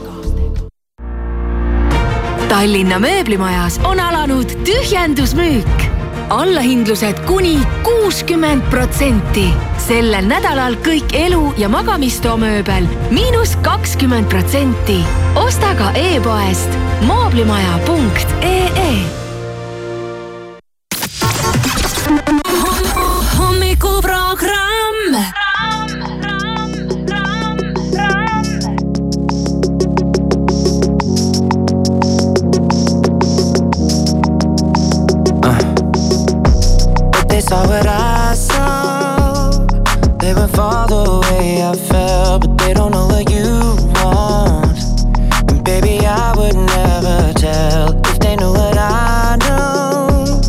Tallinna mööblimajas on alanud tühjendusmüük. allahindlused kuni kuuskümmend protsenti. sellel nädalal kõik elu- ja magamistoo mööbel miinus kakskümmend protsenti. osta ka e-poest mooblimaja.ee They would far the way I felt, but they don't know what you want. And baby, I would never tell if they knew what I know.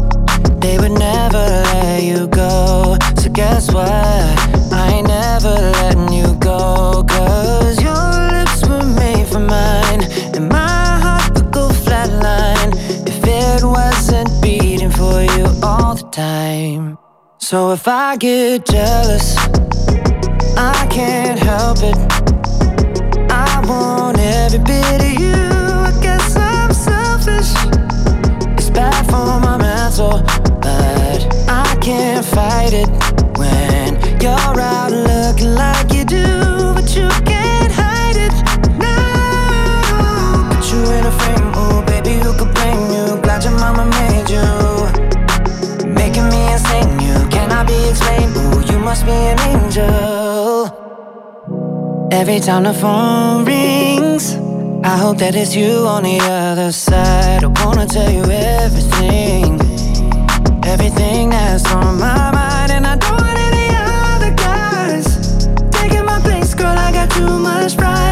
They would never let you go. So guess what? I ain't never letting you go. Cause your lips were made for mine, and my heart would go flatline if it wasn't beating for you all the time. So if I get jealous, I can't help it. I want every bit of you. I guess I'm selfish. It's bad for my mental, but I can't fight it when you're out looking like you do, but you can't hide it. No, put you in a frame, baby, who could blame you? Glad your mama made you, making me insane. You cannot be explained. Ooh, you must be an angel. Every time the phone rings, I hope that it's you on the other side. I wanna tell you everything, everything that's on my mind, and I don't want any other guys taking my place, girl. I got too much pride.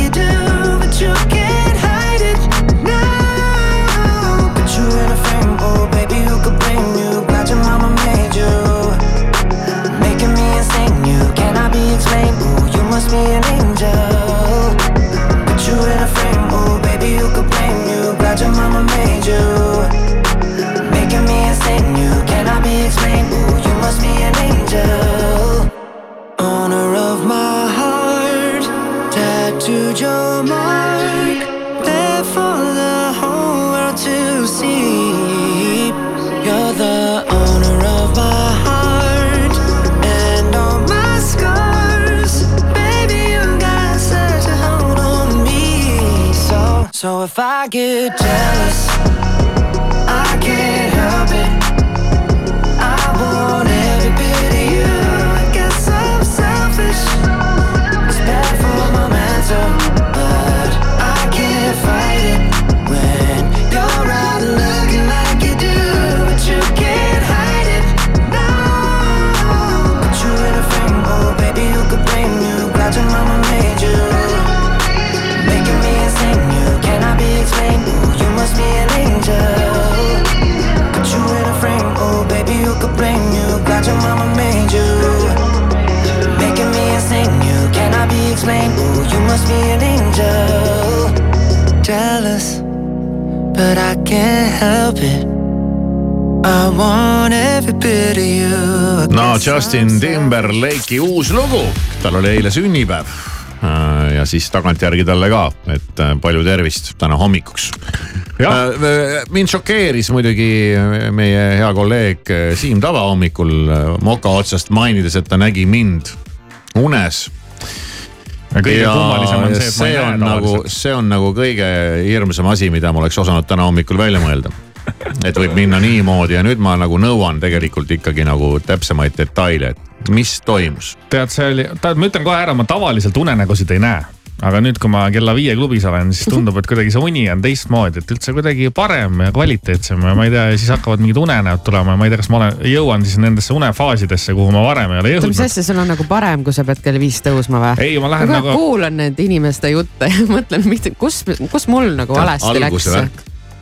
I get jealous, must be an angel. Jealous, but I can't help it. I want every bit of you. no Justin Timberlake'i uus lugu, tal oli eile sünnipäev. Äh, ja siis tagantjärgi talle ka, et äh, palju tervist täna hommikuks. mind šokeeris muidugi meie hea kolleeg äh, Siim Tava hommikul moka otsast mainides, et ta nägi mind unes kõige kummalisem on see, et ma ei näe on nagu, tavaliselt. see on nagu kõige hirmsam asi, mida ma oleks osanud täna hommikul välja mõelda. et võib minna niimoodi ja nüüd ma nagu nõuan tegelikult ikkagi nagu täpsemaid detaile, et mis toimus. tead, see oli, tead, ma ütlen kohe ära, ma tavaliselt unenägusid ei näe. Aga nüüd, kui ma kella viie klubis olen, siis tundub, et kuidagi see uni on teistmoodi, et üldse kuidagi parem ja kvaliteetsem ja ma ei tea, siis hakkavad mingid unenäod tulema ja ma ei tea, kas ma olen, jõuan siis nendesse unefaasidesse, kuhu ma varem ei ole oota, mis jõudnud. asja, sul on nagu parem, kui sa pead kell viis tõusma või? Ei, ma lähen aeg nagu- kuulan nende inimeste jutte ja mõtlen, kus, kus mul nagu valesti läks.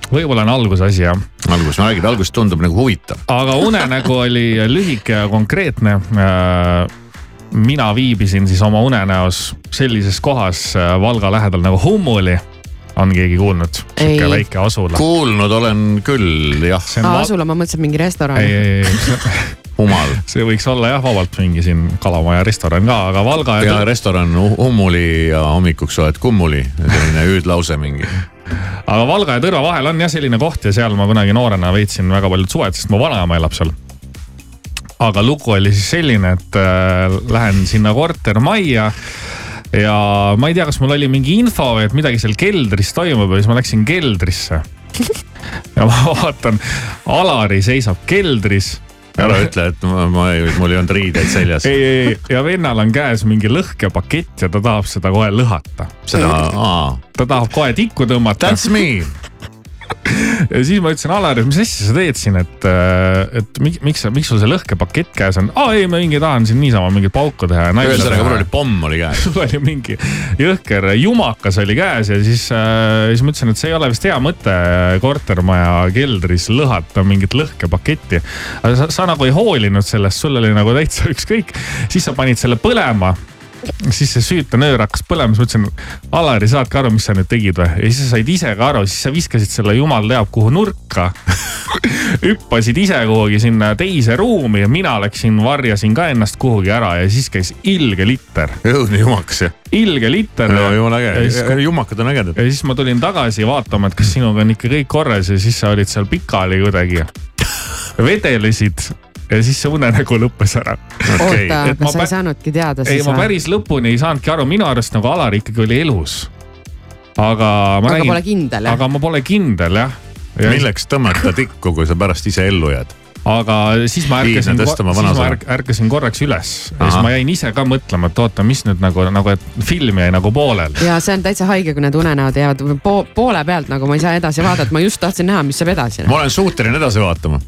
võib-olla on alguse asi jah. algus, ma räägin, algus tundub nagu huvitav. aga unenägu oli lühike ja konkreetne. Mina viibisin siis oma unenäos sellises kohas äh, Valga lähedal nagu Hummuli. on keegi kuulnud? sihuke väike asula. kuulnud olen küll, jah. aa, asula, ma mõtlesin mingi restoran. ei, ei, ei. Humal. see võiks olla jah, vabalt mingi siin kalamaja restoran ka, aga Valga ja restoran Hummuli ja hommikuks oled kummuli, selline hüüdlause mingi. aga Valga ja Tõrva vahel on jah selline koht ja seal ma kunagi noorena veetsin väga paljud suved, sest mu vanaema elab seal. Aga lugu oli siis selline, et äh, lähen sinna kortermajja ja ma ei tea, kas mul oli mingi info või et midagi seal keldris toimub ja siis ma läksin keldrisse. ja ma vaatan, Alari seisab keldris ära ütle, et ma, ma, mul ei olnud riideid seljas. ei, ei, ja vennal on käes mingi lõhkepakett ja ta tahab seda kohe lõhata. seda, ta tahab kohe tikku tõmmata. That's me. ja siis ma ütlesin Alari, et mis asja sa teed siin, et, et miks, miks, miks sul see lõhkepakett käes on? aa ei, ma mingi tahan siin niisama mingit pauku teha ühesõnaga, mul oli pomm oli käes. sul oli mingi jõhker jumakas oli käes ja siis äh,, siis ma ütlesin, et see ei ole vist hea mõte kortermaja keldris lõhata mingit lõhkepaketti. aga sa, sa nagu ei hoolinud sellest, sul oli nagu täitsa ükskõik, siis sa panid selle põlema siis see süütenöör hakkas põlema, siis ma ütlesin, Alari, saadki aru, mis sa nüüd tegid või? ja siis sa said ise ka aru, siis sa viskasid selle jumal teab kuhu nurka. hüppasid ise kuhugi sinna teise ruumi ja mina läksin, varjasin ka ennast kuhugi ära ja siis käis ilge litter. õudne jumakas jah. ilge litter. no jumala äge, jumakad on ägedad. ja siis ma tulin tagasi vaatama, et kas sinuga on ikka kõik korras ja siis sa olid seal pikali kuidagi. vedelesid ja siis see unenägu lõppes ära. oota, aga sa ei saanudki teada ei, siis ma päris lõpuni ei saanudki aru, minu arust nagu Alar ikkagi oli elus. aga ma aga nägin, pole kindel jah? aga ma pole kindel jah. milleks tõmmata tikku, kui sa pärast ise ellu jääd? aga siis ma ärkasin, siis ma ärk- ärkasin korraks üles ja siis ma jäin ise ka mõtlema, et oota, mis nüüd nagu, nagu, et film jäi nagu pooleli. ja see on täitsa haige, kui need unenäod jäävad po poole pealt nagu ma ei saa edasi vaadata, ma just tahtsin näha, mis saab edasi. ma olen suuteline edasi vaatama.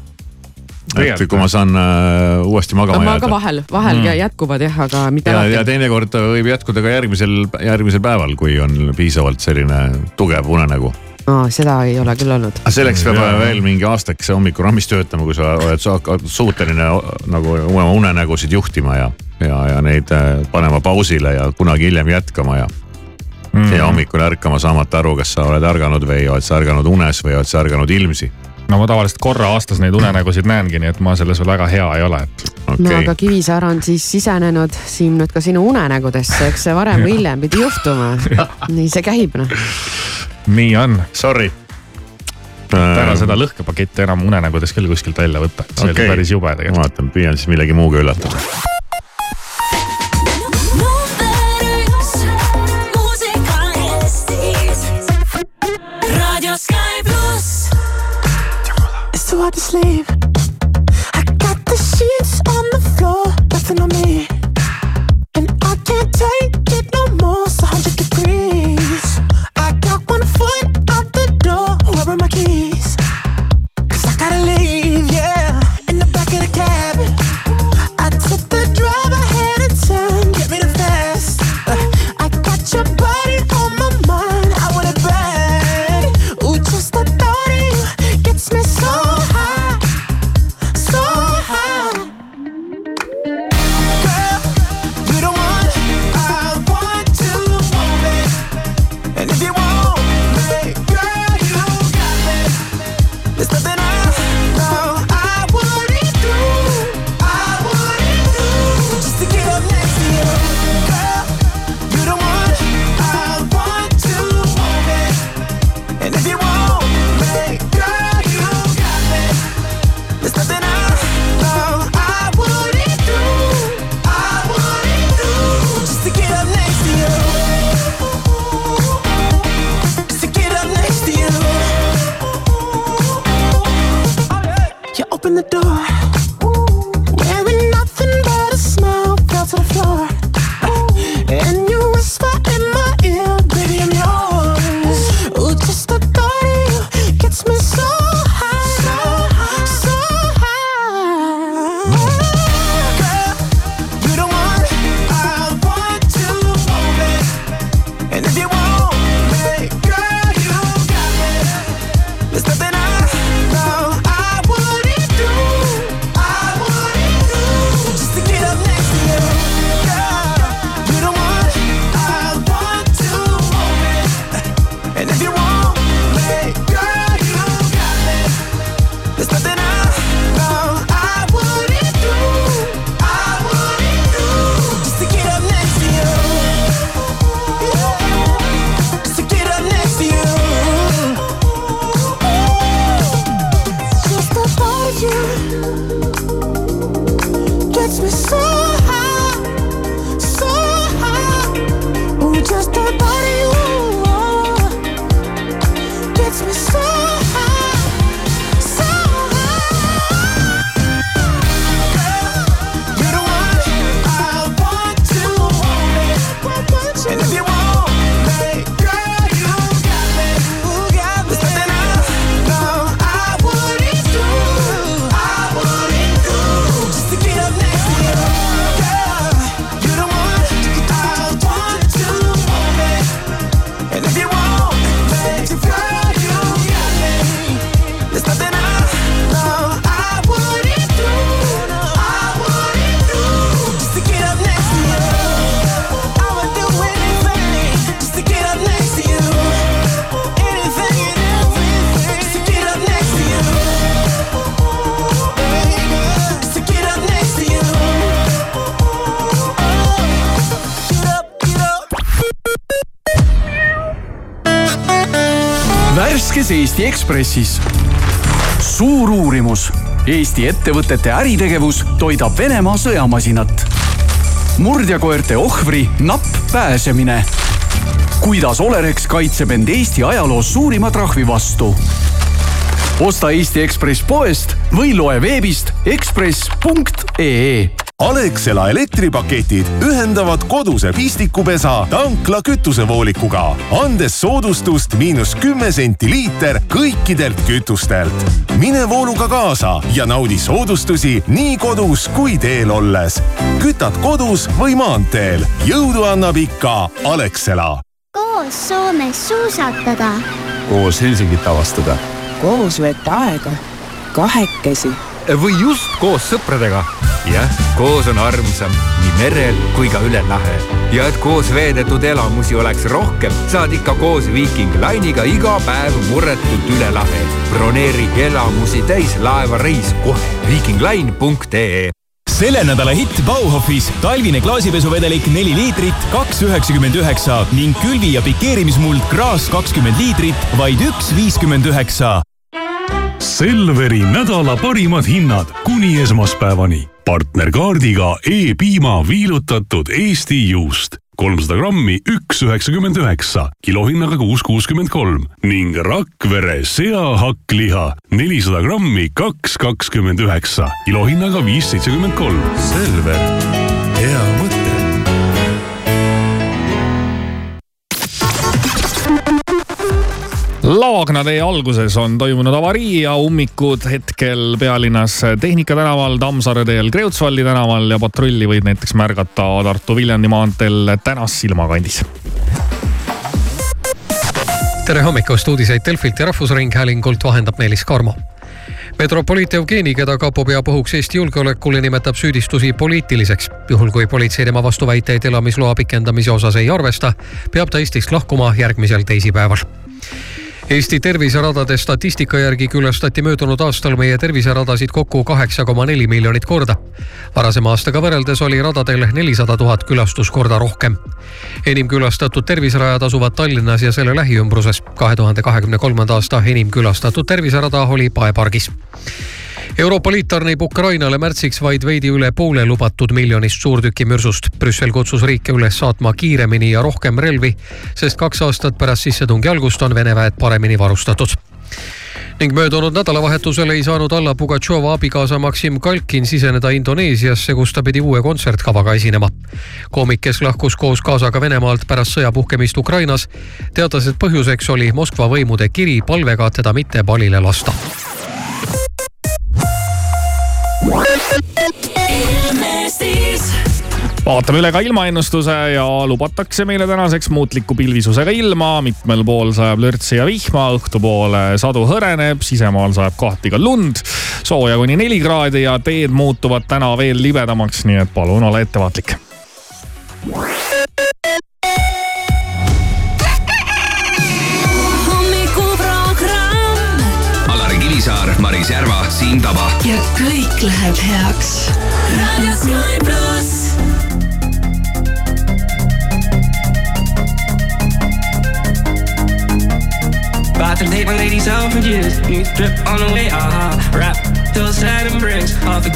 Et kui ma saan äh, uuesti magama jääda. vahel, vahel Mm. jätkuvad jah, aga mitte ja, ja alati. teinekord võib jätkuda ka järgmisel, järgmisel päeval, kui on piisavalt selline tugev unenägu. Aa, seda ei ole küll olnud. aga selleks peab Jaa. veel mingi aastakese hommikuraamis töötama, kui sa oled suuteline nagu oma unenägusid juhtima ja, ja, ja neid äh, panema pausile ja kunagi hiljem jätkama ja Mm. ja hommikul ärkama saamata aru, kas sa oled ärganud või oled sa ärganud unes või oled sa ärganud ilmsi. No ma tavaliselt korra aastas neid unenägusid näengi, nii et ma selles veel väga hea ei ole, et. no aga Kivisaar on siis sisenenud siin nüüd ka sinu unenägudesse, eks see varem või hiljem pidi juhtuma. nii see käib noh. nii on. Sorry. ära seda lõhkepaketti enam unenägudes küll kuskilt välja võtta, see okay. Oli päris jube tegelikult. vaatan, püüan siis millegi muuga üllatada. Sleep. Ekspressis. suur uurimus. Eesti ettevõtete äritegevus toidab Venemaa sõjamasinat. murdjakoerte ohvri napp pääsemine. kuidas Olerex kaitseb end Eesti ajaloos suurima trahvi vastu. osta Eesti Ekspress poest või loe veebist ekspress.ee Alexela elektripaketid ühendavad koduse pistikupesa tankla kütusevoolikuga, andes soodustust miinus kümme senti liiter kõikidelt kütustelt. mine vooluga kaasa ja naudi soodustusi nii kodus kui teel olles. kütad kodus või maanteel, jõudu annab ikka Alexela. koos Soomes suusatada. koos Helsingit avastada. koos veeta aega, kahekesi või just koos sõpradega. jah, koos on armsam nii merel kui ka üle lahe. ja et koos veedetud elamusi oleks rohkem, saad ikka koos Viiking Line'iga iga päev murretult üle lahe. broneeri elamusi täis laevareis kohe viikingline.ee selle nädala hitt Bauhofis talvine klaasipesuvedelik neli liitrit, kaks üheksakümmend üheksa ning külvi- ja pikeerimismuld Graas kakskümmend liitrit, vaid üks viiskümmend üheksa. Selveri nädala parimad hinnad kuni esmaspäevani. partnerkaardiga E-piima viilutatud Eesti juust kolmsada grammi, üks üheksakümmend üheksa, kilohinnaga kuus kuuskümmend kolm ning Rakvere seahakkliha nelisada grammi, kaks kakskümmend üheksa, kilohinnaga viis seitsekümmend kolm. Selver, Laagna tee alguses on toimunud avarii ja ummikud hetkel pealinnas Tehnika tänaval, Tammsaare teel, Kreutzwaldi tänaval ja patrulli võib näiteks märgata Tartu-Viljandi maanteel Tänas silmakandis. tere hommikust, uudiseid Delfilt ja Rahvusringhäälingult vahendab Meelis Karmo metropoliit Jevgeni, keda kapo peab ohuks Eesti julgeolekule, nimetab süüdistusi poliitiliseks. juhul kui politsei tema vastuväiteid elamisloa pikendamise osas ei arvesta, peab ta Eestist lahkuma järgmisel teisipäeval Eesti terviseradade statistika järgi külastati möödunud aastal meie terviseradasid kokku kaheksa koma neli miljonit korda. varasema aastaga võrreldes oli radadel nelisada tuhat külastuskorda rohkem. enim külastatud terviserajad asuvad Tallinnas ja selle lähiümbruses. kahe tuhande kahekümne kolmanda aasta enim külastatud terviserada oli Pae pargis Euroopa Liit tarnib Ukrainale märtsiks vaid veidi üle poole lubatud miljonist suurtükimürsust. Brüssel kutsus riike üles saatma kiiremini ja rohkem relvi, sest kaks aastat pärast sissetungi algust on Vene väed paremini varustatud ning möödunud nädalavahetusel ei saanud Alla Pugatšova abikaasa Maksim Kalkin siseneda Indoneesiasse, kus ta pidi uue kontsertkavaga esinema. koomik, kes lahkus koos kaasaga Venemaalt pärast sõja puhkemist Ukrainas, teatas, et põhjuseks oli Moskva võimude kiri palvega teda mitte pallile lasta vaatame üle ka ilmaennustuse ja lubatakse meile tänaseks muutliku pilvisusega ilma. mitmel pool sajab lörtsi ja vihma, õhtupoole sadu hõreneb, sisemaal sajab kohati ka lund. sooja kuni neli kraadi ja teed muutuvad täna veel libedamaks, nii et palun ole ettevaatlik. Maris Järva, Siim Taba. ja kõik läheb heaks. raadio Sky pluss. About to date my ladies out for years. New drip on the way, aha. Uh-huh. Rap till sad and bricks. All for